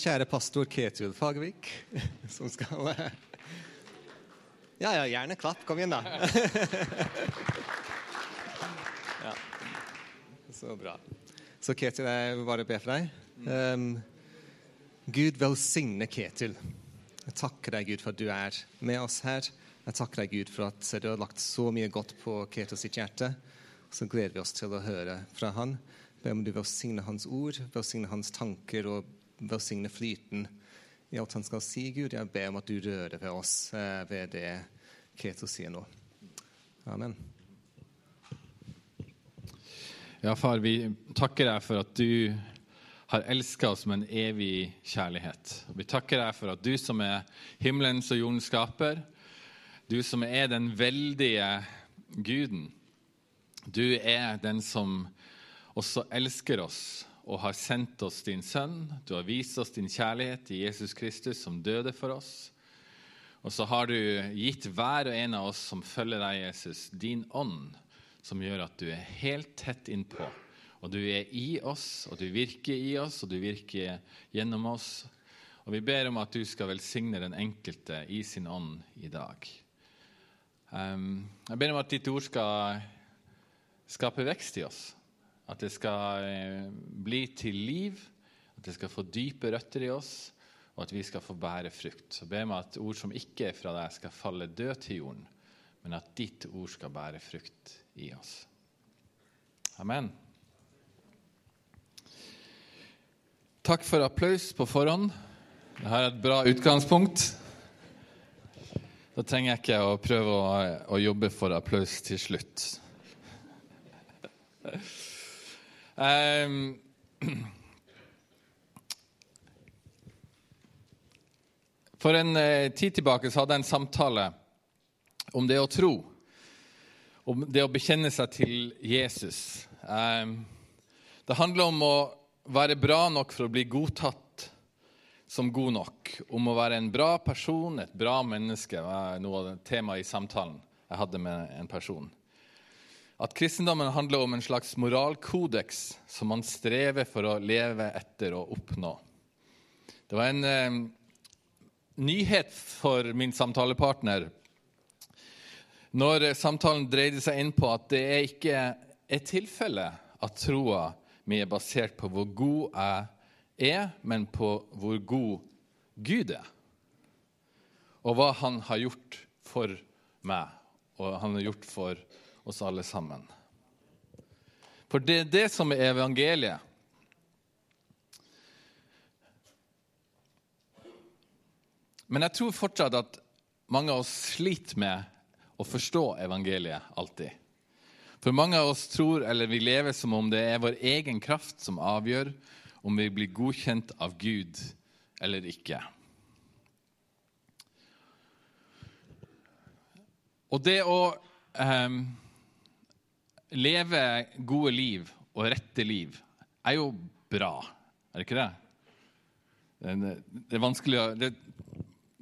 kjære pastor Ketil Fagervik, som skal Ja, ja, gjerne klapp. Kom igjen, da. ja. Så bra. Så Ketil, jeg vil bare be for deg. Um, Gud velsigne Ketil. Jeg takker deg, Gud, for at du er med oss her. Jeg takker deg, Gud, for at du har lagt så mye godt på Ketil sitt hjerte. Så gleder vi oss til å høre fra han. Be om du velsigne hans ord, velsigne hans tanker og velsigne flyten i alt han skal si, Gud. Jeg ber om at du rører ved oss eh, ved det Keto sier nå. Amen. Ja, far, vi takker deg for at du har elska oss med en evig kjærlighet. Vi takker deg for at du som er himmelens og jordens skaper, du som er den veldige guden, du er den som også elsker oss og har sendt oss din sønn. Du har vist oss din kjærlighet i Jesus Kristus, som døde for oss. Og så har du gitt hver og en av oss som følger deg, Jesus, din ånd, som gjør at du er helt tett innpå. Og du er i oss, og du virker i oss, og du virker gjennom oss. Og vi ber om at du skal velsigne den enkelte i sin ånd i dag. Um, jeg ber om at ditt ord skal skape vekst i oss. At det skal eh, bli til liv, at det skal få dype røtter i oss, og at vi skal få bære frukt. Så ber meg at ord som ikke er fra deg, skal falle død til jorden, men at ditt ord skal bære frukt i oss. Amen. Takk for applaus på forhånd. Det er et bra utgangspunkt. Da trenger jeg ikke å prøve å, å jobbe for applaus til slutt. Um, for en eh, tid tilbake så hadde jeg en samtale om det å tro. Om det å bekjenne seg til Jesus. Um, det handler om å være bra nok for å bli godtatt som god nok. Om å være en bra person, et bra menneske, var noe av temaet i samtalen jeg hadde med en person. At kristendommen handler om en slags moralkodeks som man strever for å leve etter og oppnå. Det var en eh, nyhet for min samtalepartner når samtalen dreide seg inn på at det ikke er tilfellet at troa mi er basert på hvor god jeg er, men på hvor god Gud er. Og hva han har gjort for meg, og han har gjort for oss alle sammen. For det er det som er evangeliet. Men jeg tror fortsatt at mange av oss sliter med å forstå evangeliet alltid. For mange av oss tror eller vi lever som om det er vår egen kraft som avgjør om vi blir godkjent av Gud eller ikke. Og det å eh, leve gode liv og rette liv er jo bra, er det ikke det? Det er vanskelig å det,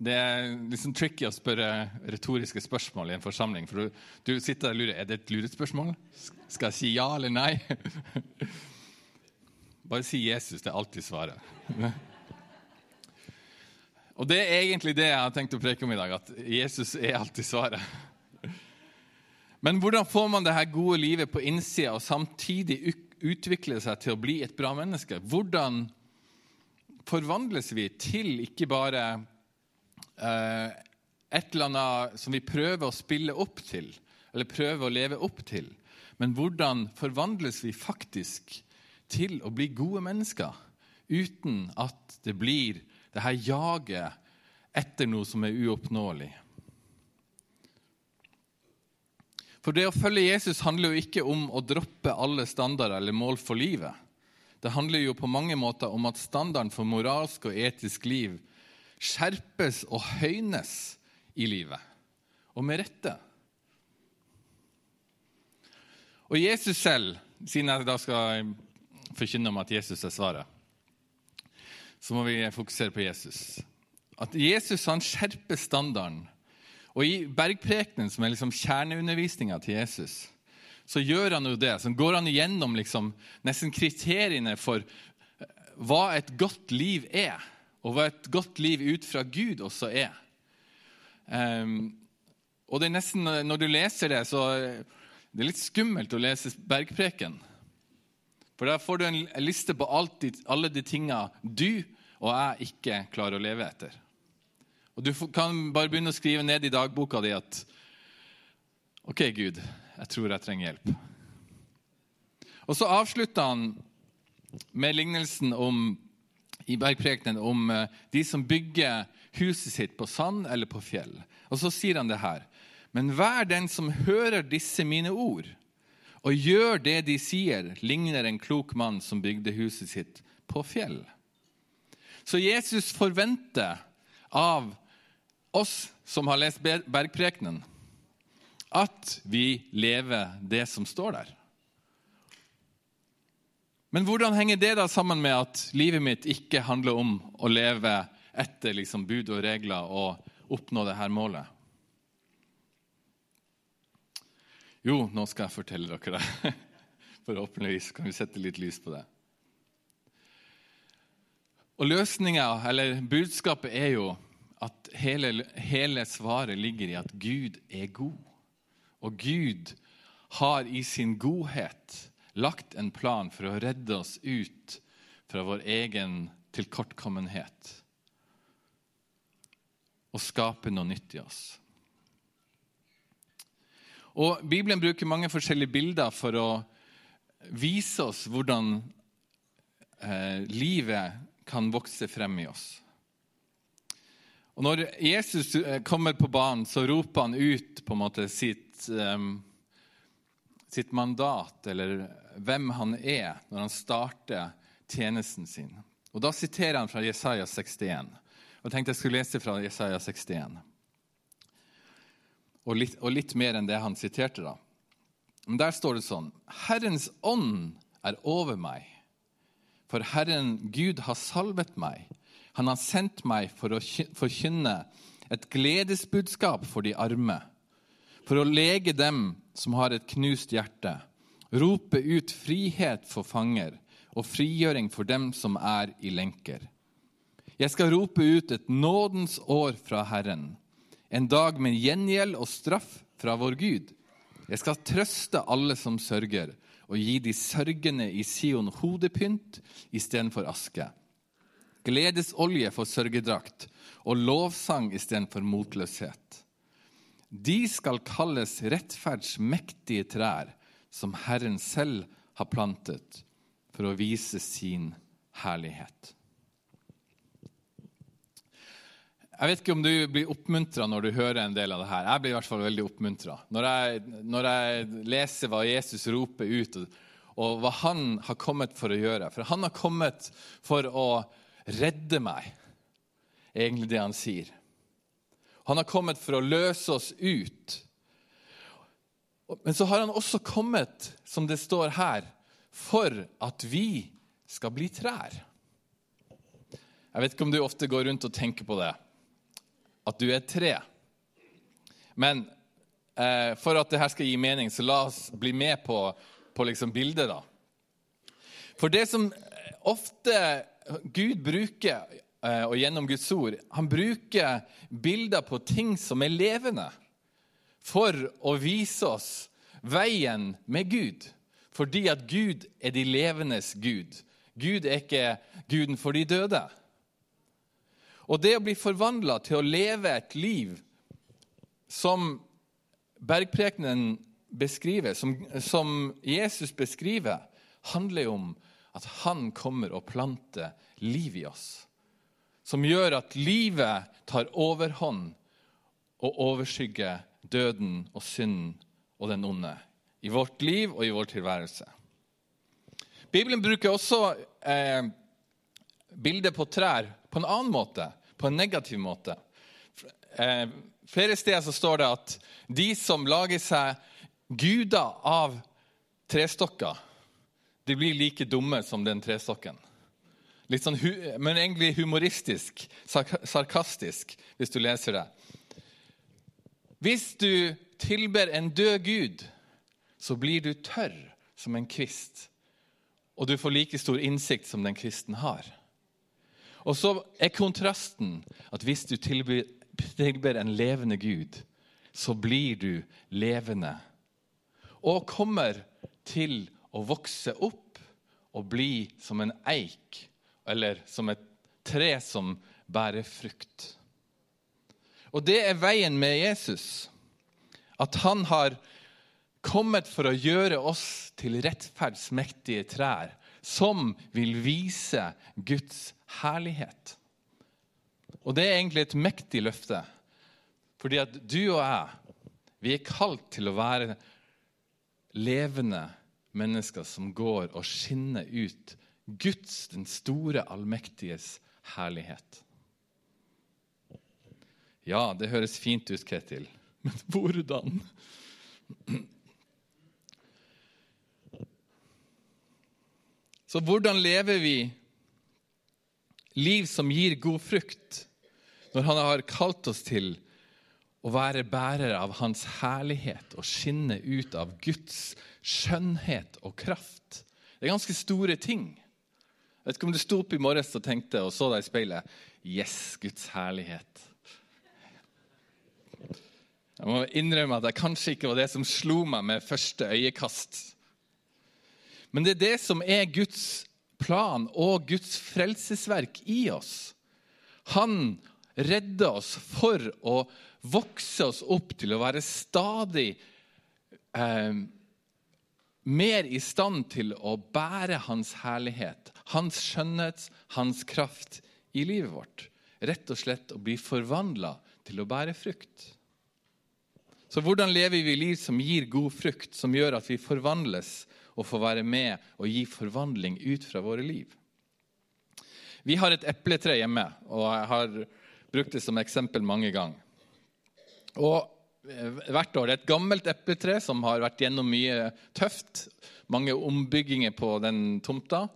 det er liksom tricky å spørre retoriske spørsmål i en forsamling. For du, du sitter og lurer er det et lurespørsmål. Skal jeg si ja eller nei? Bare si Jesus. Det er alltid svaret. Og det er egentlig det jeg har tenkt å preke om i dag. At Jesus er alltid svaret. Men hvordan får man det her gode livet på innsida og samtidig utvikle seg til å bli et bra menneske? Hvordan forvandles vi til ikke bare eh, et eller annet som vi prøver å spille opp til, eller prøver å leve opp til, men hvordan forvandles vi faktisk til å bli gode mennesker uten at det blir det her jaget etter noe som er uoppnåelig? For det å følge Jesus handler jo ikke om å droppe alle standarder eller mål for livet. Det handler jo på mange måter om at standarden for moralsk og etisk liv skjerpes og høynes i livet, og med rette. Og Jesus selv, siden jeg da skal forkynne om at Jesus er svaret, så må vi fokusere på Jesus. At Jesus han skjerper standarden og i bergprekenen, som er liksom kjerneundervisninga til Jesus, så gjør han jo det. Så går han igjennom liksom nesten kriteriene for eh, hva et godt liv er. og hva et godt liv ut fra Gud også er. Um, og det er nesten, Når du leser det, så det er litt skummelt å lese Bergpreken. For da får du en liste på de, alle de tinga du og jeg ikke klarer å leve etter. Og Du kan bare begynne å skrive ned i dagboka di at OK, Gud, jeg tror jeg trenger hjelp. Og så avslutter han med lignelsen om, i bergprekenen om eh, de som bygger huset sitt på sand eller på fjell. Og så sier han det her. Men hver den som hører disse mine ord, og gjør det de sier, ligner en klok mann som bygde huset sitt på fjell. Så Jesus forventer av oss som har lest bergprekenen, at vi lever det som står der. Men hvordan henger det da sammen med at livet mitt ikke handler om å leve etter liksom bud og regler og oppnå dette målet? Jo, nå skal jeg fortelle dere det. Forhåpentligvis kan vi sette litt lys på det. Og løsninga, eller budskapet, er jo at hele, hele svaret ligger i at Gud er god. Og Gud har i sin godhet lagt en plan for å redde oss ut fra vår egen tilkortkommenhet og skape noe nytt i oss. Og Bibelen bruker mange forskjellige bilder for å vise oss hvordan eh, livet kan vokse frem i oss. Og Når Jesus eh, kommer på banen, så roper han ut på en måte sitt, um, sitt mandat, eller hvem han er, når han starter tjenesten sin. Og Da siterer han fra Jesaja 61. Og Jeg tenkte jeg skulle lese fra Jesaja 61. Og litt, og litt mer enn det han siterte, da. Men Der står det sånn Herrens ånd er over meg, for Herren Gud har salvet meg han har sendt meg for å forkynne et gledesbudskap for de arme, for å lege dem som har et knust hjerte, rope ut frihet for fanger og frigjøring for dem som er i lenker. Jeg skal rope ut et nådens år fra Herren, en dag med gjengjeld og straff fra vår Gud. Jeg skal trøste alle som sørger, og gi de sørgende i Sion hodepynt istedenfor aske gledesolje for sørgedrakt og lovsang istedenfor motløshet. De skal kalles rettferds mektige trær, som Herren selv har plantet, for å vise sin herlighet. Jeg vet ikke om du blir oppmuntra når du hører en del av det her. Jeg blir i hvert fall veldig oppmuntra. Når, når, jeg leser hva Jesus roper ut, og, og hva han har kommet for å gjøre. For han har kommet for å redde meg, egentlig det han sier. Han har kommet for å løse oss ut. Men så har han også kommet, som det står her, for at vi skal bli trær. Jeg vet ikke om du ofte går rundt og tenker på det, at du er tre. Men eh, for at dette skal gi mening, så la oss bli med på, på liksom bildet. da. For det som ofte Gud bruker, eh, og gjennom Guds ord, han bruker bilder på ting som er levende, for å vise oss veien med Gud. Fordi at Gud er de levendes Gud. Gud er ikke guden for de døde. Og det å bli forvandla til å leve et liv som bergprekenen beskriver, som, som Jesus beskriver, handler jo om at han kommer og planter liv i oss. Som gjør at livet tar overhånd og overskygger døden og synden og den onde i vårt liv og i vår tilværelse. Bibelen bruker også eh, bilder på trær på en annen måte, på en negativ måte. Eh, flere steder så står det at de som lager seg guder av trestokker de blir like dumme som den trestokken. Litt sånn, men egentlig humoristisk, sarkastisk, hvis du leser det. Hvis du tilber en død gud, så blir du tørr som en kvist, og du får like stor innsikt som den kvisten har. Og så er kontrasten at hvis du tilbyr, tilber en levende Gud, så blir du levende. Og kommer til å vokse opp og bli som en eik, eller som et tre som bærer frukt. Og det er veien med Jesus. At han har kommet for å gjøre oss til rettferdsmektige trær som vil vise Guds herlighet. Og det er egentlig et mektig løfte. Fordi at du og jeg, vi er kalt til å være levende mennesker som går og skinner ut Guds, den store, allmektiges herlighet. Ja, det høres fint ut, Ketil, men hvordan? Så hvordan lever vi liv som gir god frukt, når Han har kalt oss til å være bærere av Hans herlighet og skinne ut av Guds skjønnhet og kraft? Det er ganske store ting. Jeg vet ikke om du sto opp i morges og tenkte og så deg i speilet Yes, Guds herlighet. Jeg må innrømme at det kanskje ikke var det som slo meg med første øyekast. Men det er det som er Guds plan og Guds frelsesverk i oss. Han redder oss for å vokse oss opp til å være stadig eh, mer i stand til å bære Hans herlighet, Hans skjønnhet, Hans kraft i livet vårt. Rett og slett å bli forvandla til å bære frukt. Så hvordan lever vi liv som gir god frukt, som gjør at vi forvandles og få være med og gi forvandling ut fra våre liv? Vi har et epletre hjemme, og jeg har brukt det som eksempel mange ganger. Og hvert år. Det er et gammelt epletre som har vært gjennom mye tøft. Mange ombygginger på den tomta.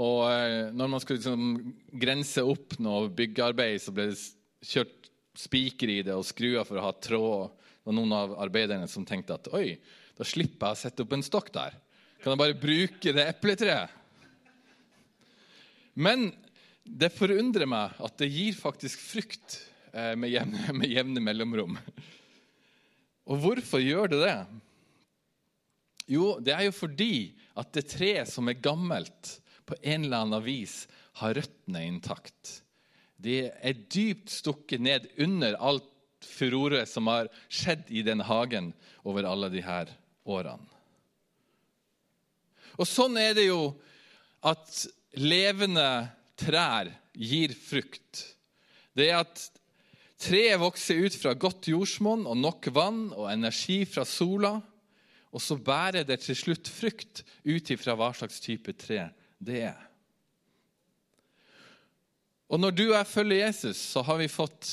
Og eh, når man skulle liksom grense opp noe byggearbeid, så ble det kjørt spiker i det og skruer for å ha tråd. Og noen av arbeiderne som tenkte at oi, da slipper jeg å sette opp en stokk der. Kan jeg bare bruke det epletreet? Men det forundrer meg at det gir faktisk frukt eh, med jevne, med jevne mellomrom. Og hvorfor gjør det det? Jo, det er jo fordi at det treet som er gammelt, på en eller annen vis har røttene intakt. De er dypt stukket ned under alt furore som har skjedd i den hagen over alle her årene. Og sånn er det jo at levende trær gir frukt. Det er at Treet vokser ut fra godt jordsmonn og nok vann og energi fra sola. Og så bærer det til slutt frukt ut ifra hva slags type tre det er. Og når du og jeg følger Jesus, så har vi fått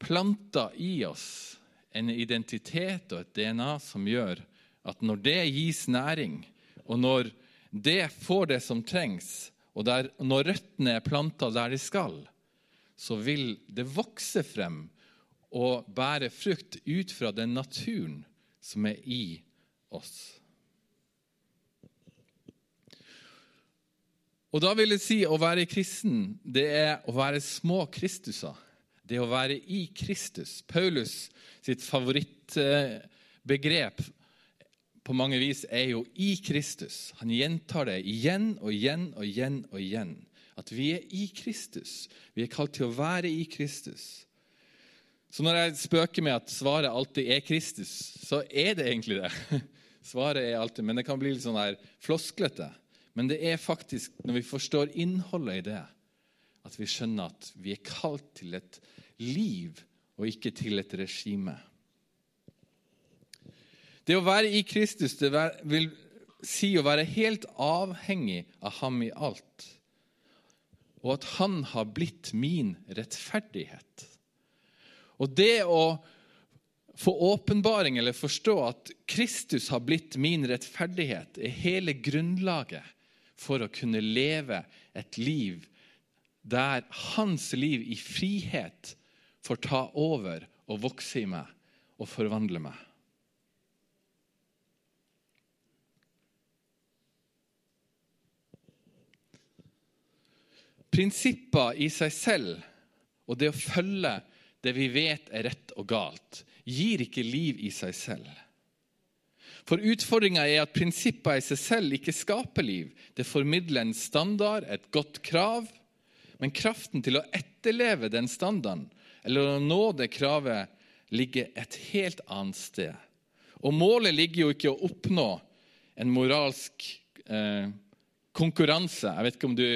planta i oss en identitet og et DNA som gjør at når det gis næring, og når det får det som trengs, og der, når røttene er planta der de skal, så vil det vokse frem og bære frukt ut fra den naturen som er i oss. Og da vil jeg si å være kristen, det er å være små Kristuser. Det er å være i Kristus. Paulus sitt favorittbegrep på mange vis er jo 'i Kristus'. Han gjentar det igjen og igjen og igjen og igjen. At vi er i Kristus. Vi er kalt til å være i Kristus. Så når jeg spøker med at svaret alltid er Kristus, så er det egentlig det. Svaret er alltid, Men det kan bli litt sånn her flosklete. Men det er faktisk, når vi forstår innholdet i det, at vi skjønner at vi er kalt til et liv og ikke til et regime. Det å være i Kristus det vil si å være helt avhengig av ham i alt og at han har blitt min rettferdighet. Og det å få åpenbaring eller forstå at Kristus har blitt min rettferdighet, er hele grunnlaget for å kunne leve et liv der hans liv i frihet får ta over og vokse i meg og forvandle meg. Prinsipper i seg selv og det å følge det vi vet er rett og galt, gir ikke liv i seg selv. For utfordringa er at prinsipper i seg selv ikke skaper liv. Det formidler en standard, et godt krav. Men kraften til å etterleve den standarden, eller å nå det kravet, ligger et helt annet sted. Og målet ligger jo ikke å oppnå en moralsk eh, konkurranse. Jeg vet ikke om du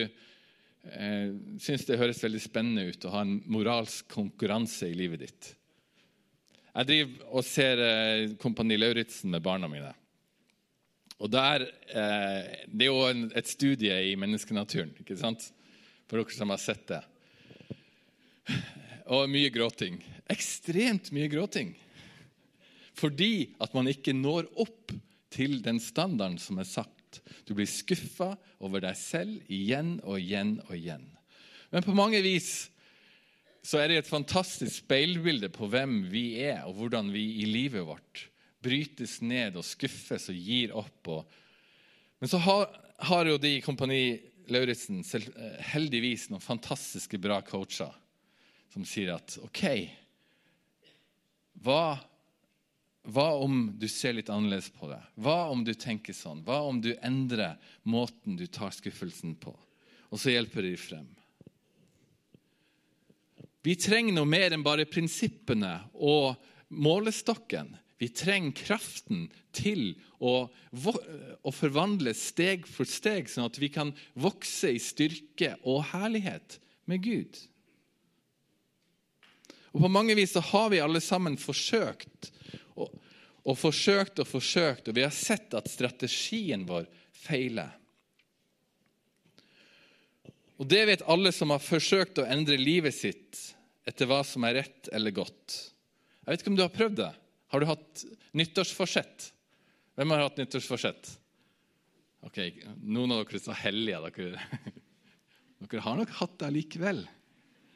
eh, syns det høres veldig spennende ut å ha en moralsk konkurranse i livet ditt. Jeg driver og ser eh, Kompani Lauritzen med barna mine. Og der, eh, Det er jo et studie i menneskenaturen, ikke sant? for dere som har sett det. Og mye gråting. Ekstremt mye gråting. Fordi at man ikke når opp til den standarden som er sagt. Du blir skuffa over deg selv igjen og igjen og igjen. Men på mange vis så er det et fantastisk speilbilde på hvem vi er, og hvordan vi i livet vårt brytes ned og skuffes og gir opp. Men så har, har, jo de i Kompani Lauritzen heldigvis noen fantastiske bra coacher som sier at OK hva, hva om du ser litt annerledes på det? Hva om du tenker sånn? Hva om du endrer måten du tar skuffelsen på? Og så hjelper de frem. Vi trenger noe mer enn bare prinsippene og målestokken. Vi trenger kraften til å, å, forvandle steg for steg, sånn at vi kan vokse i styrke og herlighet med Gud. Og På mange vis så har vi alle sammen forsøkt og, forsøkt og forsøkt, og vi har sett at strategien vår feiler. Og Det vet alle som har forsøkt å endre livet sitt etter hva som er rett eller godt. Jeg vet ikke om du har prøvd det. Har du hatt nyttårsforsett? Hvem har hatt nyttårsforsett? Ok, Noen av dere er så hellige. Dere, dere har nok hatt det likevel,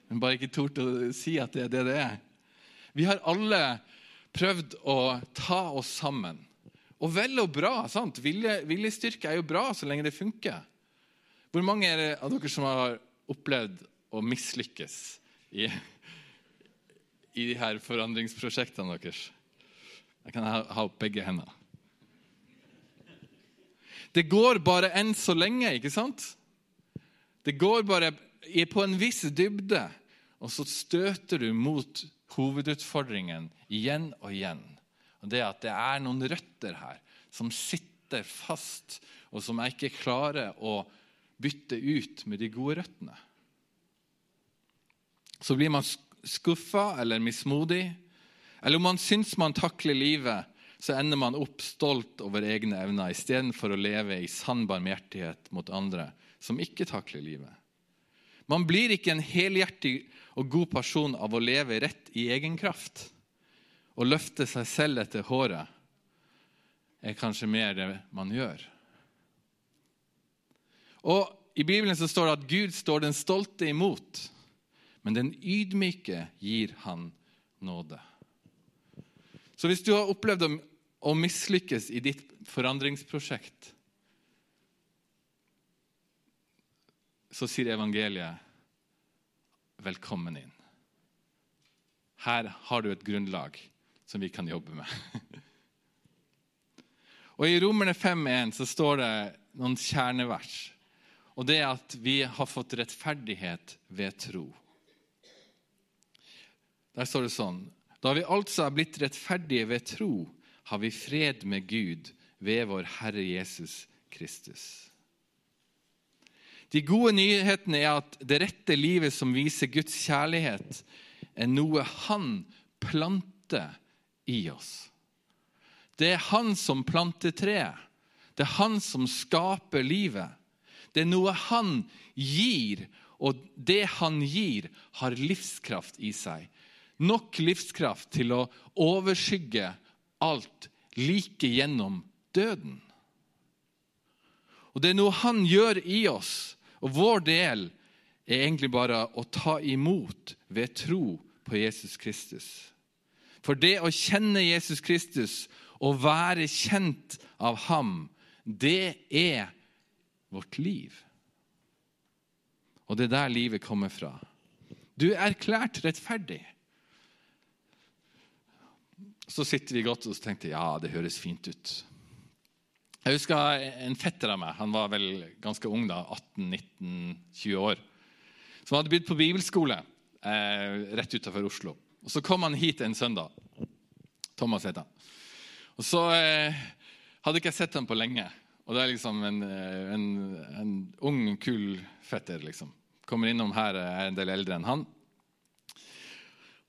men bare ikke tort å si at det er det det er. Vi har alle prøvd å ta oss sammen. Og vel og bra. sant? Vilje, viljestyrke er jo bra så lenge det funker. Hvor mange er det av dere som har opplevd å mislykkes i, i de her forandringsprosjektene deres? Jeg kan ha, opp begge hendene. Det går bare enn så lenge, ikke sant? Det går bare på en viss dybde, og så støter du mot hovedutfordringen igjen og igjen. Og Det at det er noen røtter her som sitter fast, og som jeg ikke klarer å bytte ut med de gode røttene. Så blir man skuffa eller mismodig. Eller om man syns man takler livet, så ender man opp stolt over egne evner istedenfor å leve i sann barmhjertighet mot andre som ikke takler livet. Man blir ikke en helhjertig og god person av å leve rett i egen kraft. Å løfte seg selv etter håret er kanskje mer det man gjør. Og I Bibelen så står det at Gud står den stolte imot, men den ydmyke gir han nåde. Så hvis du har opplevd å, å mislykkes i ditt forandringsprosjekt, så sier evangeliet velkommen inn. Her har du et grunnlag som vi kan jobbe med. Og I Romerne 5,1 så står det noen kjernevers. Og det er at vi har fått rettferdighet ved tro. Der står det sånn da vi altså er blitt rettferdige ved tro, har vi fred med Gud ved vår Herre Jesus Kristus. De gode nyhetene er at det rette livet som viser Guds kjærlighet, er noe Han planter i oss. Det er Han som planter treet. Det er Han som skaper livet. Det er noe Han gir, og det Han gir, har livskraft i seg nok livskraft til å overskygge alt like gjennom døden. Og Det er noe han gjør i oss, og vår del er egentlig bare å ta imot ved tro på Jesus Kristus. For det å kjenne Jesus Kristus og være kjent av ham, det er vårt liv. Og det er der livet kommer fra. Du er erklært rettferdig. Så sitter vi godt og tenker ja, det høres fint ut. Jeg husker en fetter av meg. Han var vel ganske ung, da, 18-19-20 år. Som hadde begynt på bibelskole eh, rett utenfor Oslo. Og Så kom han hit en søndag. Thomas het han. Og Så eh, hadde ikke jeg sett ham på lenge. Og det er liksom en, eh, en, en ung, kul fetter. liksom. Kommer innom her, er en del eldre enn han.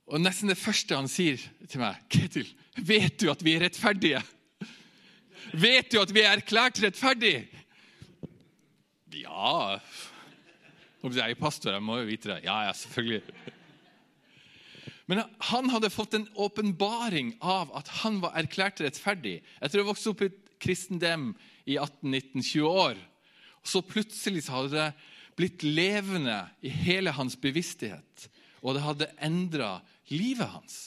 Og nesten det første han sier til meg, 'Ketil, vet du at vi er rettferdige?' 'Vet du at vi er erklært rettferdige?' Ja Jeg er pastor, jeg må jo vite det. Ja, ja, selvfølgelig. Men han hadde fått en åpenbaring av at han var erklært rettferdig etter å vokse opp i kristendom i 18-19-20 år. Så plutselig så hadde det blitt levende i hele hans bevissthet, og det hadde endra livet hans.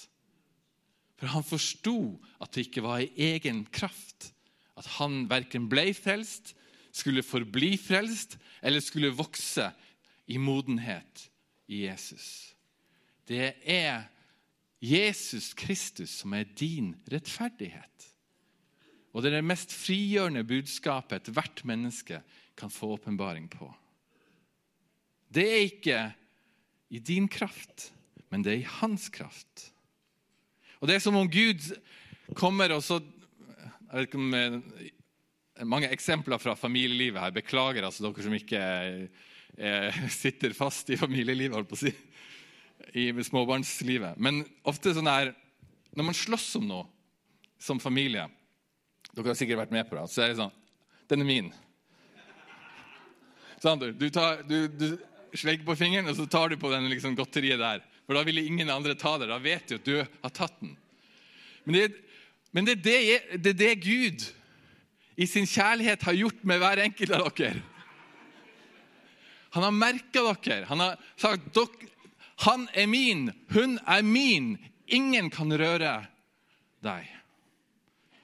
For han forsto at det ikke var i egen kraft. At han verken ble frelst, skulle forbli frelst eller skulle vokse i modenhet i Jesus. Det er Jesus Kristus som er din rettferdighet. Og det er det mest frigjørende budskapet ethvert menneske kan få åpenbaring på. Det er ikke i din kraft, men det er i hans kraft. Og Det er som om Gud kommer og så jeg vet ikke om eh, Mange eksempler fra familielivet her. Beklager altså dere som ikke eh, sitter fast i familielivet, holdt på å si. I småbarnslivet. Men ofte sånn her Når man slåss om noe som familie Dere har sikkert vært med på det. Så er det sånn Den er min. Sånn, du, tar, du, du slegger på fingeren, og så tar du på den liksom, godteriet der. For da vil ingen andre ta det. Da vet du at du har tatt den. Men det, men det, er, det, det er det Gud i sin kjærlighet har gjort med hver enkelt av dere. Han har merka dere. Han har sagt han er min, hun er min. Ingen kan røre deg.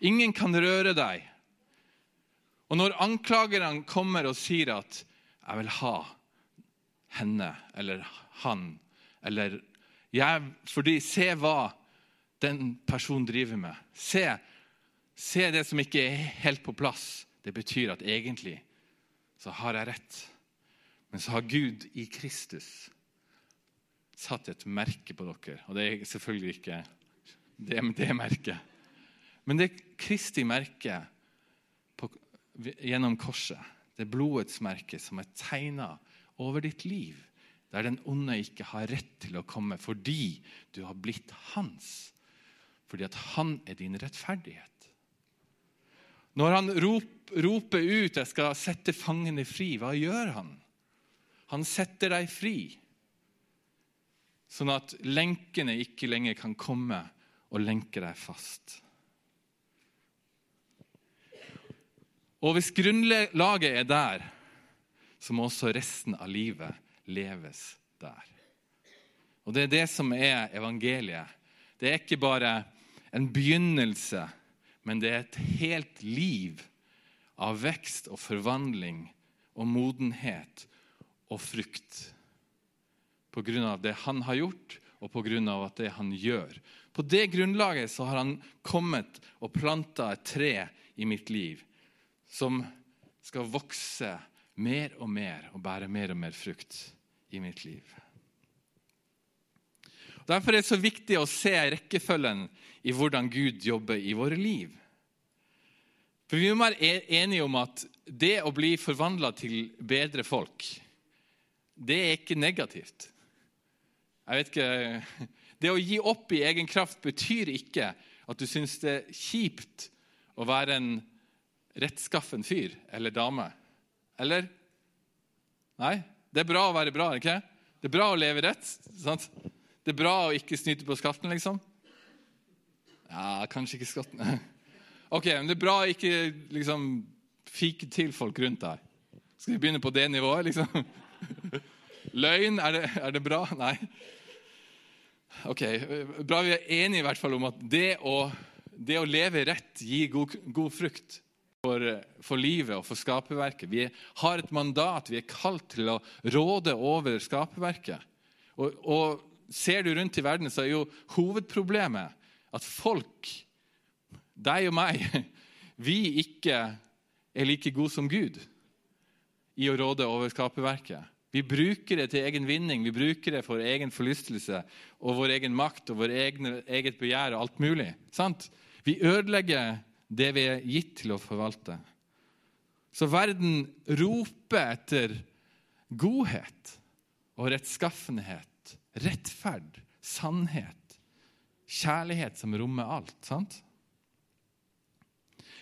Ingen kan røre deg. Og når anklagerne kommer og sier at 'jeg vil ha henne' eller 'han' eller jeg, fordi se hva den personen driver med. Se, se det som ikke er helt på plass. Det betyr at egentlig så har jeg rett. Men så har Gud i Kristus satt et merke på dere. Og det er selvfølgelig ikke det, det merket. Men det Kristi merke på, gjennom korset. Det blodets merke som er tegna over ditt liv der den onde ikke har rett til å komme fordi du har blitt hans. Fordi at han er din rettferdighet. Når han rop, roper ut 'Jeg skal sette fangene fri', hva gjør han? Han setter deg fri, sånn at lenkene ikke lenger kan komme og lenke deg fast. Og hvis grunnlaget er der, så må også resten av livet leves der. Og Det er det som er evangeliet. Det er ikke bare en begynnelse, men det er et helt liv av vekst og forvandling og modenhet og frukt. På grunn av det han har gjort, og på grunn av det han gjør. På det grunnlaget så har han kommet og planta et tre i mitt liv som skal vokse mer og mer og bære mer og mer frukt i mitt liv. Derfor er det så viktig å se rekkefølgen i hvordan Gud jobber i våre liv. For Vi må være e- enige om at det å bli forvandla til bedre folk, det er ikke negativt. Jeg vet ikke, Det å gi opp i egen kraft betyr ikke at du syns det er kjipt å være en rettskaffen fyr eller dame. Eller? Nei? Det er bra å være bra. ikke? Det er bra å leve rett. sant? Det er bra å ikke snyte på skatten, liksom. Ja, kanskje ikke skatten. Ok, men det er bra å ikke liksom fike til folk rundt deg. Skal vi begynne på det nivået, liksom? Løgn, er det, er det bra? Nei. Ok, Bra vi er enige i hvert fall om at det å, det å leve rett gir god, god frukt. for, for livet og for skaperverket. Vi har et mandat, vi er kalt til å råde over skaperverket. Og, og ser du rundt i verden, så er jo hovedproblemet at folk, deg og meg, vi ikke er like gode som Gud i å råde over skaperverket. Vi bruker det til egen vinning, vi bruker det for egen forlystelse og vår egen makt og vår egen, eget begjær og alt mulig. Sant? Vi ødelegger det vi er gitt til å forvalte. Så verden roper etter godhet og rettskaffenhet, rettferd, sannhet, kjærlighet som rommer alt. sant?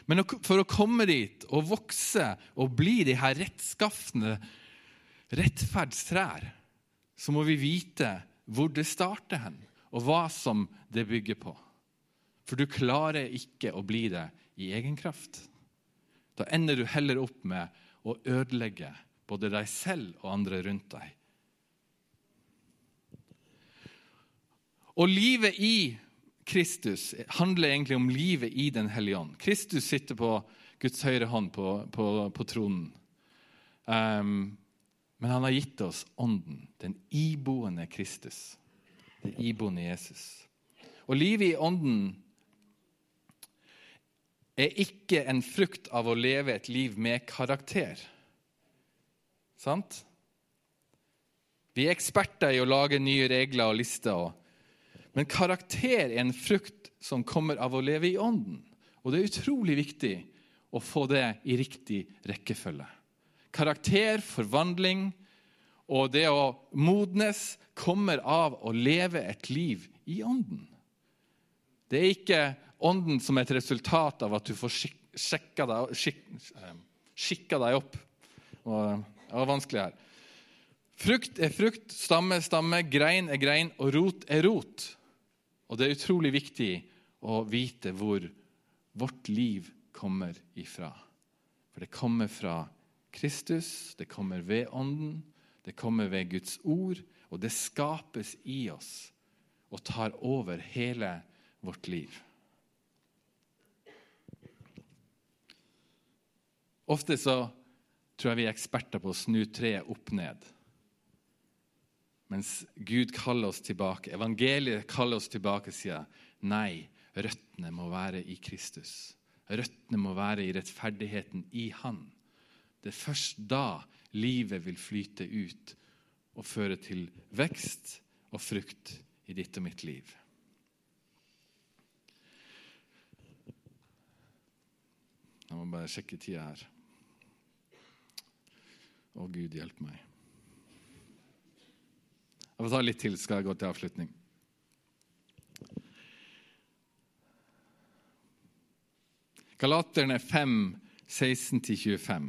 Men for å komme dit og vokse og bli de her rettskaffende rettferdstrær, så må vi vite hvor det starter hen, og hva som det bygger på. For du klarer ikke å bli det i egen kraft. Da ender du heller opp med å ødelegge både deg selv og andre rundt deg. Og livet i Kristus handler egentlig om livet i Den hellige ånd. Kristus sitter på Guds høyre hånd på, på, på tronen. Um, men han har gitt oss Ånden, den iboende Kristus. Den iboende Jesus. Og livet i Ånden er ikke en frukt av å leve et liv med karakter. Sant? Vi er eksperter i å lage nye regler og lister. Men karakter er en frukt som kommer av å leve i Ånden. Og det er utrolig viktig å få det i riktig rekkefølge. Karakter, forvandling og det å modnes kommer av å leve et liv i Ånden. Det er ikke Ånden som er et resultat av at du får skikka deg, skik, eh, skikka deg opp. Det var vanskelig her. Frukt er frukt, stamme er stamme, grein er grein, og rot er rot. Og det er utrolig viktig å vite hvor vårt liv kommer ifra. For det kommer fra Kristus, det kommer ved Ånden, det kommer ved Guds ord, og det skapes i oss og tar over hele vårt liv. Ofte så tror jeg vi er eksperter på å snu treet opp ned. Mens Gud kaller oss tilbake, evangeliet kaller oss tilbake, sier nei, røttene må være i Kristus. Røttene må være i rettferdigheten i Han. Det er først da livet vil flyte ut og føre til vekst og frukt i ditt og mitt liv. Jeg må bare sjekke tida her. Å, Gud hjelpe meg. Jeg får ta litt til, skal jeg gå til avslutning. Galaterne 5, 16-25.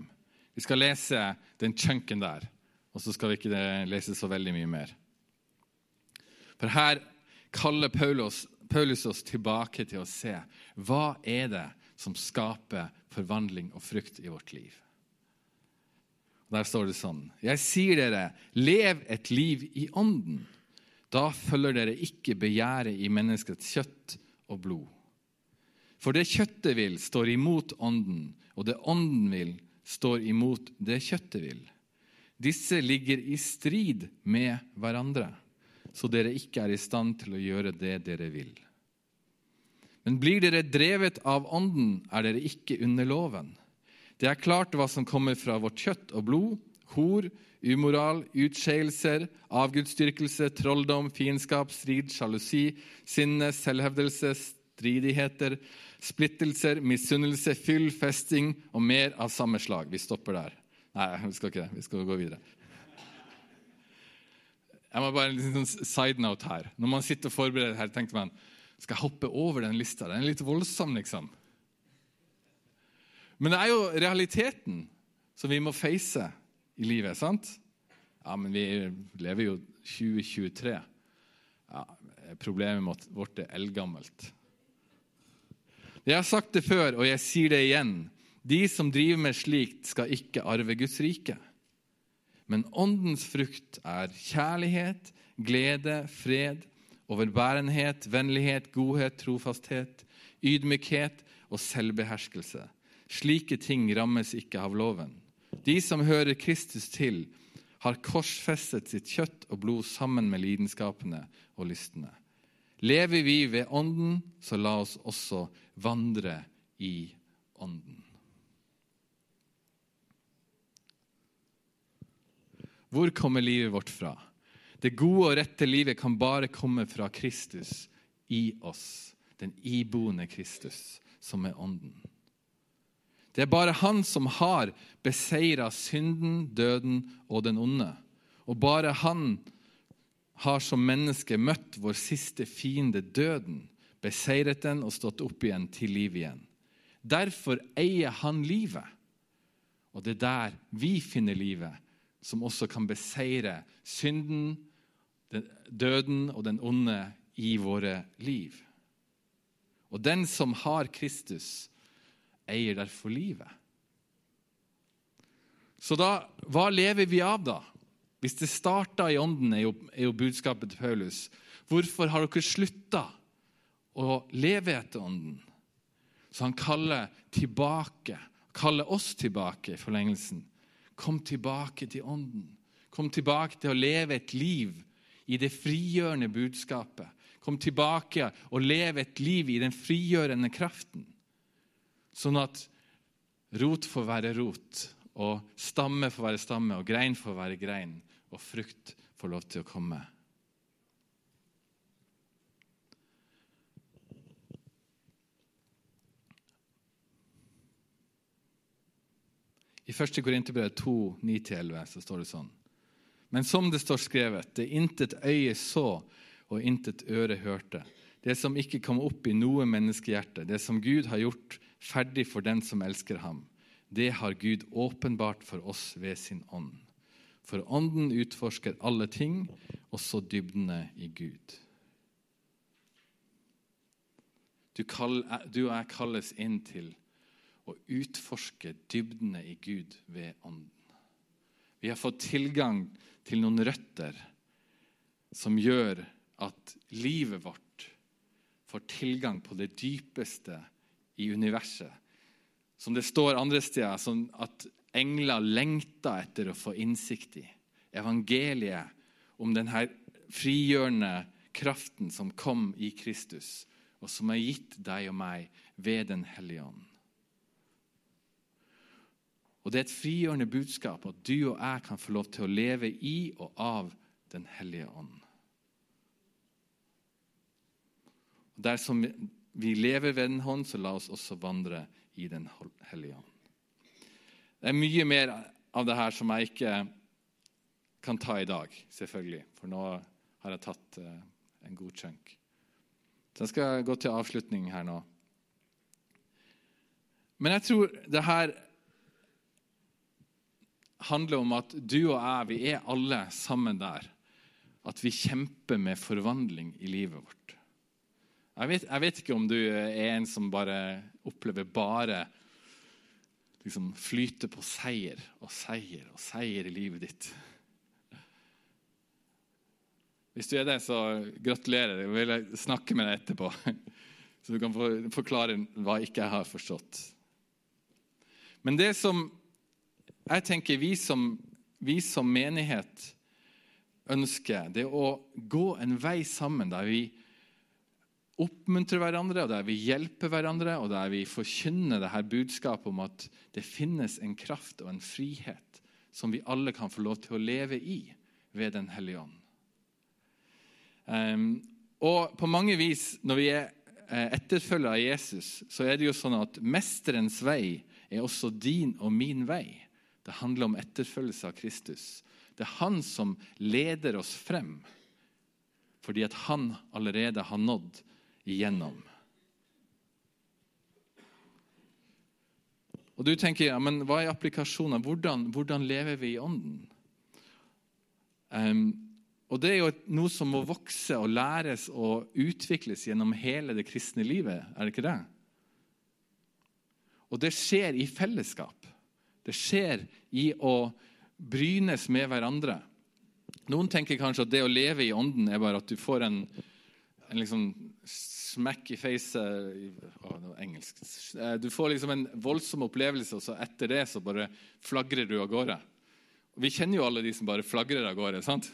Vi skal lese den chunken der, og så skal vi ikke lese så veldig mye mer. For her kaller Paulus, Paulus oss tilbake til å se hva er det som skaper forvandling og frukt i vårt liv. Der står det sånn Jeg sier dere, lev et liv i ånden. Da følger dere ikke begjæret i menneskets kjøtt og blod. For det kjøttet vil, står imot ånden, og det ånden vil, står imot det kjøttet vil. Disse ligger i strid med hverandre, så dere ikke er i stand til å gjøre det dere vil. Men blir dere drevet av Ånden, er dere ikke under loven. Det er klart hva som kommer fra vårt kjøtt og blod, hor, umoral, utskeielser, avgudsdyrkelse, trolldom, fiendskap, strid, sjalusi, sinne, selvhevdelse, stridigheter, splittelser, misunnelse, fyll, festing og mer av samme slag. Vi stopper der. Nei, vi skal ikke det. Vi skal gå videre. Jeg må bare En liten side note her. Når man sitter og forbereder her, tenker man skal jeg hoppe over den lista. Den er litt voldsom, liksom. Men det er jo realiteten som vi må face i livet. sant? Ja, men vi lever jo 2023. Ja, problemet vårt er eldgammelt. Jeg har sagt det før, og jeg sier det igjen. De som driver med slikt, skal ikke arve Guds rike. Men åndens frukt er kjærlighet, glede, fred, overbærenhet, vennlighet, godhet, trofasthet, ydmykhet og selvbeherskelse. Slike ting rammes ikke av loven. De som hører Kristus til, har korsfestet sitt kjøtt og blod sammen med lidenskapene og lystene. Lever vi ved Ånden, så la oss også vandre i Ånden. Hvor kommer livet vårt fra? Det gode og rette livet kan bare komme fra Kristus i oss, den iboende Kristus, som er Ånden. Det er bare Han som har beseira synden, døden og den onde. Og bare Han har som menneske møtt vår siste fiende, døden, beseiret den og stått opp igjen til liv igjen. Derfor eier han livet. Og det er der vi finner livet, som også kan beseire synden, døden og den onde i våre liv. Og den som har Kristus, eier derfor livet. Så da, hva lever vi av, da? Hvis det starta i ånden, er jo, er jo budskapet til Paulus. Hvorfor har dere slutta å leve etter ånden? Så han kaller tilbake, kaller oss tilbake i forlengelsen. Kom tilbake til ånden. Kom tilbake til å leve et liv i det frigjørende budskapet. Kom tilbake og leve et liv i den frigjørende kraften. Sånn at rot får være rot, og stamme får være stamme, og grein får være grein, og frukt får lov til å komme. I 1. Korinterbrev 2, 9-11 så står det sånn. Men som det står skrevet, det intet øye så og intet øre hørte, det som ikke kom opp i noe menneskehjerte, det som Gud har gjort ferdig for den som elsker ham, det har Gud åpenbart for oss ved sin ånd. For ånden utforsker alle ting, også dybdene i Gud. Du, kall, du og jeg kalles inn til å utforske dybdene i Gud ved ånden. Vi har fått tilgang til noen røtter som gjør at livet vårt får tilgang på det dypeste i universet. Som det står andre steder, som at engler lengta etter å få innsikt i. Evangeliet om denne frigjørende kraften som kom i Kristus, og som er gitt deg og meg ved Den hellige ånd. Og Det er et frigjørende budskap at du og jeg kan få lov til å leve i og av Den hellige ånd. Og Dersom vi lever ved Den hånd, så la oss også vandre i Den hellige ånd. Det er mye mer av det her som jeg ikke kan ta i dag, selvfølgelig. For nå har jeg tatt uh, en god chunk. Så jeg skal gå til avslutning her nå. Men jeg tror det her handler om at du og jeg, vi er alle sammen der. At vi kjemper med forvandling i livet vårt. Jeg vet, jeg vet ikke om du er en som bare opplever bare liksom flyter på seier og seier og seier i livet ditt. Hvis du er det, så gratulerer. Jeg vil snakke med deg etterpå, så du kan forklare hva ikke jeg har forstått. Men det som jeg tenker vi som, vi som menighet ønsker, det er å gå en vei sammen der vi oppmuntrer hverandre, og der vi hjelper hverandre, og der vi forkynner det her budskapet om at det finnes en kraft og en frihet som vi alle kan få lov til å leve i ved Den hellige ånd. Um, og på mange vis, når vi er eh, etterfølgere av Jesus, så er det jo sånn at mesterens vei er også din og min vei. Det handler om etterfølgelse av Kristus. Det er han som leder oss frem, fordi at han allerede har nådd igjennom. Og du tenker, ja, men Hva er applikasjonen? Hvordan, hvordan lever vi i Ånden? Um, og Det er jo noe som må vokse og læres og utvikles gjennom hele det kristne livet. er det ikke det? Og det skjer i fellesskap. Det skjer i å brynes med hverandre. Noen tenker kanskje at det å leve i Ånden er bare at du får en en liksom smack i face Å, det var engelsk. Eh, Du får liksom en voldsom opplevelse, og så etter det så bare flagrer du av gårde. Vi kjenner jo alle de som bare flagrer av gårde. sant?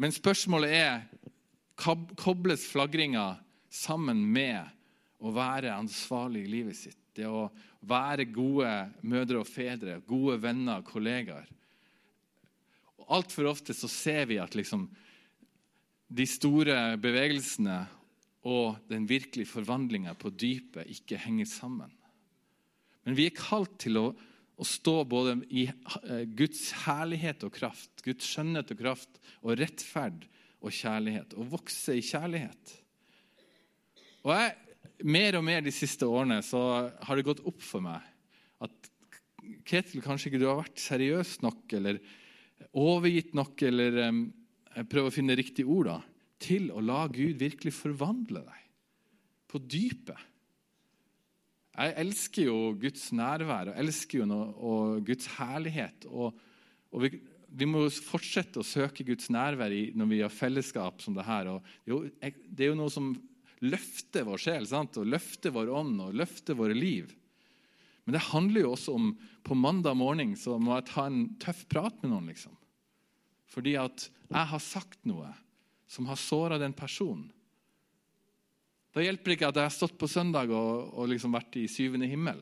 Men spørsmålet er kobles flagringa sammen med å være ansvarlig i livet sitt? Det å være gode mødre og fedre, gode venner, kollegaer. Altfor ofte så ser vi at liksom de store bevegelsene og den virkelige forvandlinga på dypet ikke henger sammen. Men vi er kalt til å, å stå både i eh, Guds herlighet og kraft, Guds skjønnhet og kraft, og rettferd og kjærlighet, og vokse i kjærlighet. Og jeg, Mer og mer de siste årene så har det gått opp for meg at Ketil, kanskje ikke du har vært seriøs nok eller overgitt nok, eller um, jeg prøver å finne riktig ord, da, til å la Gud virkelig forvandle deg på dypet. Jeg elsker jo Guds nærvær og elsker jo noe, og Guds herlighet. Og, og vi, vi, må fortsette å søke Guds nærvær i, når vi har fellesskap som det her. Og det er jo noe som løfter vår sjel sant? og løfter vår ånd og løfter våre liv. Men det handler jo også om på mandag morgen så må jeg ta en tøff prat med noen. liksom. Fordi at jeg har sagt noe som har såra den personen. Da hjelper det ikke at jeg har stått på søndag og, og liksom vært i syvende himmel.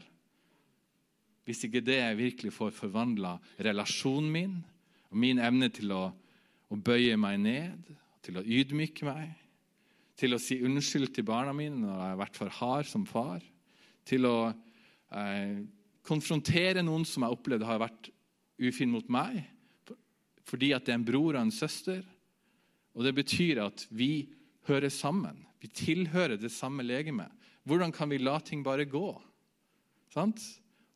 Hvis ikke det virkelig får forvandla relasjonen min og min evne til å, å bøye meg ned, til å ydmyke meg, til å si unnskyld til barna mine når jeg har vært for hard som far, til å eh, konfrontere noen som jeg opplevde har vært ufin mot meg, fordi at det er en bror og en søster. Og det betyr at vi hører sammen. Vi tilhører det samme legemet. Hvordan kan vi la ting bare gå? Sant?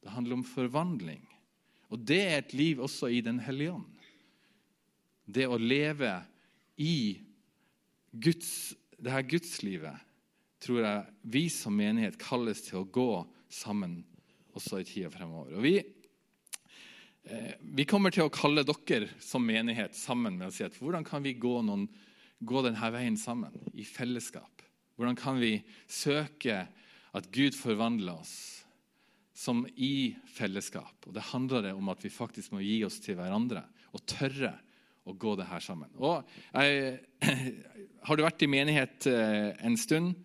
Det handler om forvandling. Og det er et liv også i Den hellige ånd. Det å leve i Guds, det her gudslivet tror jeg vi som menighet kalles til å gå sammen også i tida fremover. Og vi, vi kommer til å kalle dere som menighet sammen med å si at hvordan kan vi gå, noen, gå denne veien sammen i fellesskap? Hvordan kan vi søke at Gud forvandler oss som i fellesskap? Og Det handler om at vi faktisk må gi oss til hverandre og tørre å gå det her sammen. Og jeg, Har du vært i menighet eh, en stund,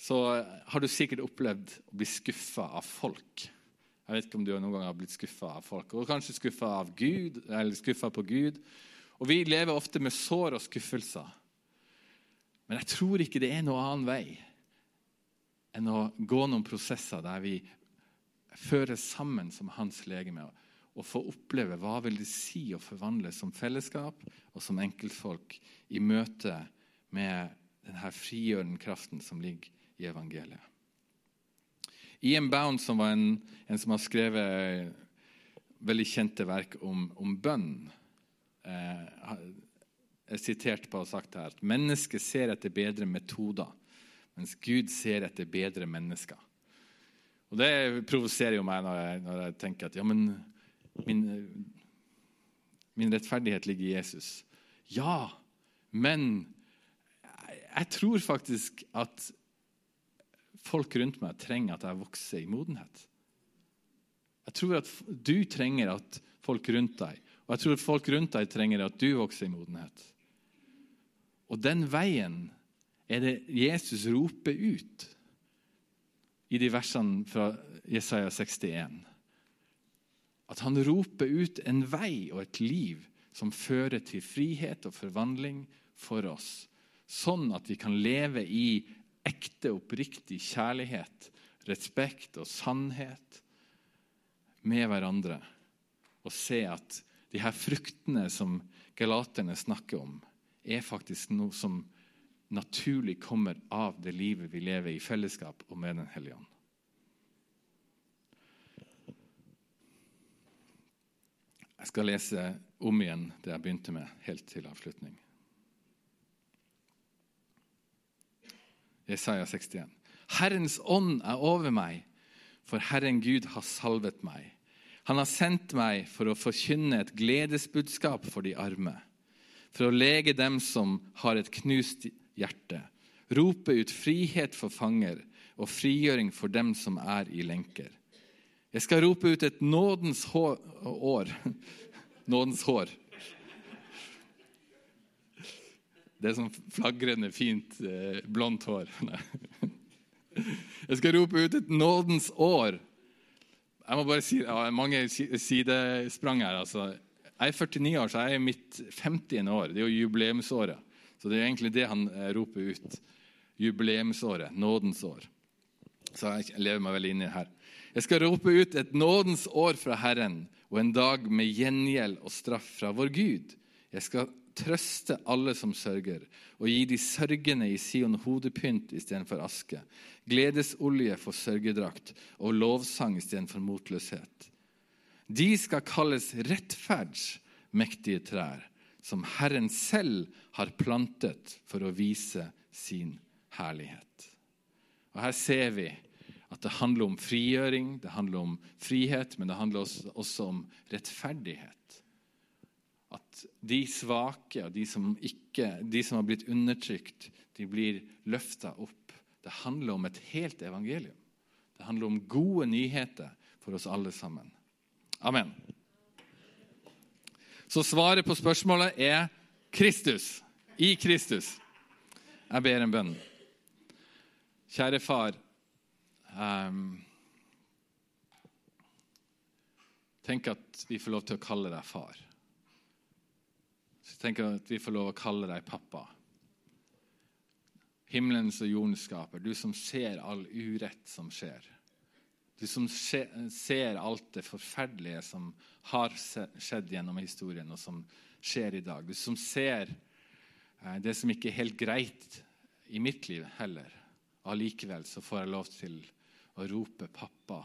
så har du sikkert opplevd å bli skuffa av folk. Jeg vet ikke om du noen gang har blitt skuffa av folk, og kanskje skuffa på Gud. Og Vi lever ofte med sår og skuffelser. Men jeg tror ikke det er noen annen vei enn å gå noen prosesser der vi føres sammen som hans legeme og få oppleve hva vil det si å forvandles som fellesskap og som enkeltfolk i møte med denne frigjørende kraften som ligger i evangeliet. Ian Bound, som var en, en som har skrevet veldig kjente verk om, om bønn, eh, er sitert på å ha sagt her at mennesket ser etter bedre metoder, mens Gud ser etter bedre mennesker. Og Det provoserer jo meg når jeg, når jeg, tenker at ja, men min, min rettferdighet ligger i Jesus. Ja, men jeg, tror faktisk at folk rundt meg trenger at jeg vokser i modenhet. Jeg tror at du trenger at folk rundt deg, og jeg tror at folk rundt deg trenger at du vokser i modenhet. Og den veien er det Jesus roper ut i de versene fra Jesaja 61. At han roper ut en vei og et liv som fører til frihet og forvandling for oss. Sånn at vi kan leve i ekte, oppriktig kjærlighet, respekt og sannhet med hverandre. Og se at de her fruktene som galaterne snakker om, er faktisk noe som naturlig kommer av det livet vi lever i fellesskap og med Den hellige ånd. Jeg skal lese om igjen det jeg begynte med, helt til avslutning. Jesaja 61. Herrens ånd er over meg, for Herren Gud har salvet meg. Han har sendt meg for å forkynne et gledesbudskap for de arme, for å lege dem som har et knust hjerte, rope ut frihet for fanger og frigjøring for dem som er i lenker. Jeg skal rope ut et nådens hår, år. Nådens hår. Det er sånn flagrende fint eh, blondt hår. Jeg skal rope ut et nådens år. Jeg må bare si, ja, Mange sidesprang her. altså. Jeg er 49 år, så jeg er mitt 50. år. Det er jo jubileumsåret. Så det er egentlig det han eh, roper ut. Jubileumsåret. Nådens år. Så jeg lever meg veldig inn i det her. Jeg skal rope ut et nådens år fra Herren og en dag med gjengjeld og straff fra vår Gud. Jeg skal trøste alle som sørger, og gi de sørgende i Sion hodepynt istedenfor aske, gledesolje for sørgedrakt og lovsang istedenfor motløshet. De skal kalles rettferdsmektige trær, som Herren selv har plantet for å vise sin herlighet. Og Her ser vi at det handler om frigjøring, det handler om frihet, men det handler også, om rettferdighet. At de svake og de som, ikke, de som har blitt undertrykt, de blir løfta opp. Det handler om et helt evangelium. Det handler om gode nyheter for oss alle sammen. Amen. Så svaret på spørsmålet er Kristus. I Kristus. Jeg ber en bønn. Kjære far. Um, tenk at vi får lov til å kalle deg far. Tenk at vi får lov å kalle deg pappa. Himmelens og jordens skaper, du som ser all urett som skjer. Du som ser alt det forferdelige som har skjedd gjennom historien, og som skjer i dag. Du som ser eh, det som ikke er helt greit i mitt liv heller. Allikevel så får jeg lov til å rope 'pappa,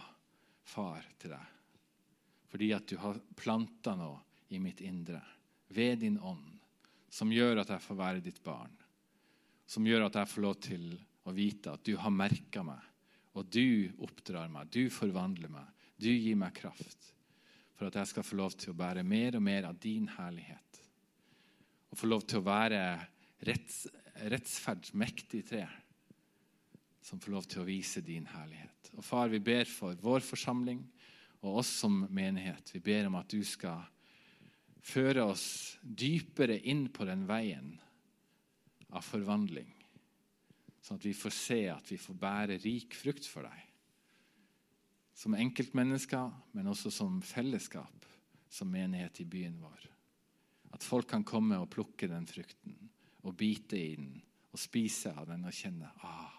far' til deg. Fordi at du har planta noe i mitt indre ved din ånd, som gjør at jeg får være ditt barn. Som gjør at jeg får lov til å vite at du har merka meg, og du oppdrar meg, du forvandler meg, du gir meg kraft. For at jeg skal få lov til å bære mer og mer av din herlighet. Og få lov til å være retts, rettsferdsmektig tre som får lov til å vise din herlighet. Og Far, vi ber for vår forsamling og oss som menighet. Vi ber om at du skal føre oss dypere inn på den veien av forvandling. Sånn at vi får se at vi får bære rik frukt for deg. Som enkeltmennesker, men også som fellesskap, som menighet i byen vår. At folk kan komme og plukke den frukten og bite i den og spise av den og kjenne ah,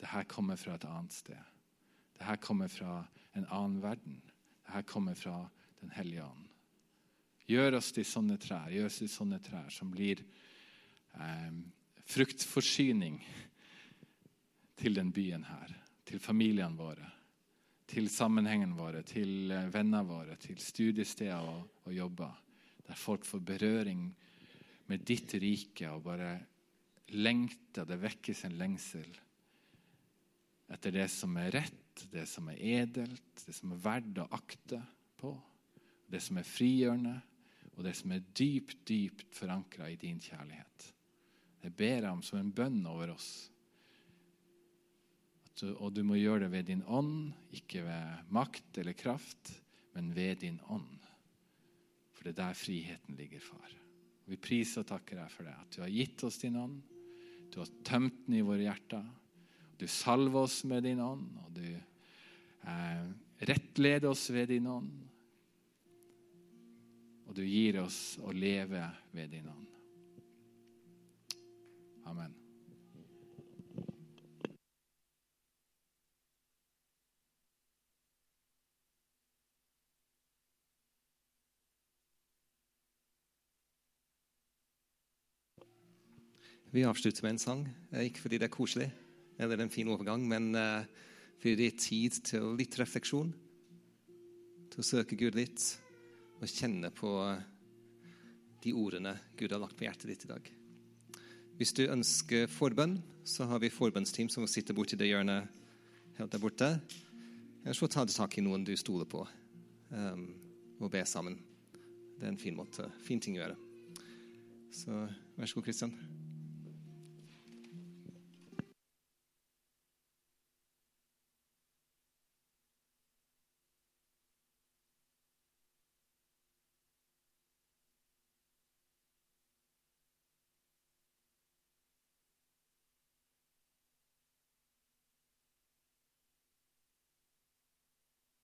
det her kommer fra et annet sted. Det her kommer fra en annen verden. Det her kommer fra Den hellige ånd. Gjør oss til sånne trær, gjør oss til sånne trær som blir eh, fruktforsyning til den byen her. Til familiene våre, til sammenhengene våre, til venner vennene våre, til studiesteder og, og jobber. Der folk får berøring med ditt rike og bare lengter. Det vekkes en lengsel etter det som er rett, det som er edelt, det som er verdt å akte på, det som er frigjørende, og det som er dypt, dypt forankra i din kjærlighet. Jeg ber ham som en bønn over oss. Du, og du må gjøre det ved din ånd, ikke ved makt eller kraft, men ved din ånd. For det er der friheten ligger, far. Vi priser og takker deg for det, at du har gitt oss din ånd. Du har tømt den i våre hjerter. Du salver oss med din ånd, og du eh, rettleder oss ved din ånd. Og du gir oss å leve ved din ånd. Amen. Vi avslutter med en sang, ikke fordi det er koselig, eller en fin overgang, men uh, fordi det er tid til litt refleksjon. Til å søke Gud litt og kjenne på de ordene Gud har lagt på hjertet ditt i dag. Hvis du ønsker forbønn, så har vi forbønnsteam som sitter borti det hjørnet helt der borte. Eller så ta tak i noen du stoler på, um, og be sammen. Det er en fin måte, fin ting å gjøre. Så vær så god, Kristian.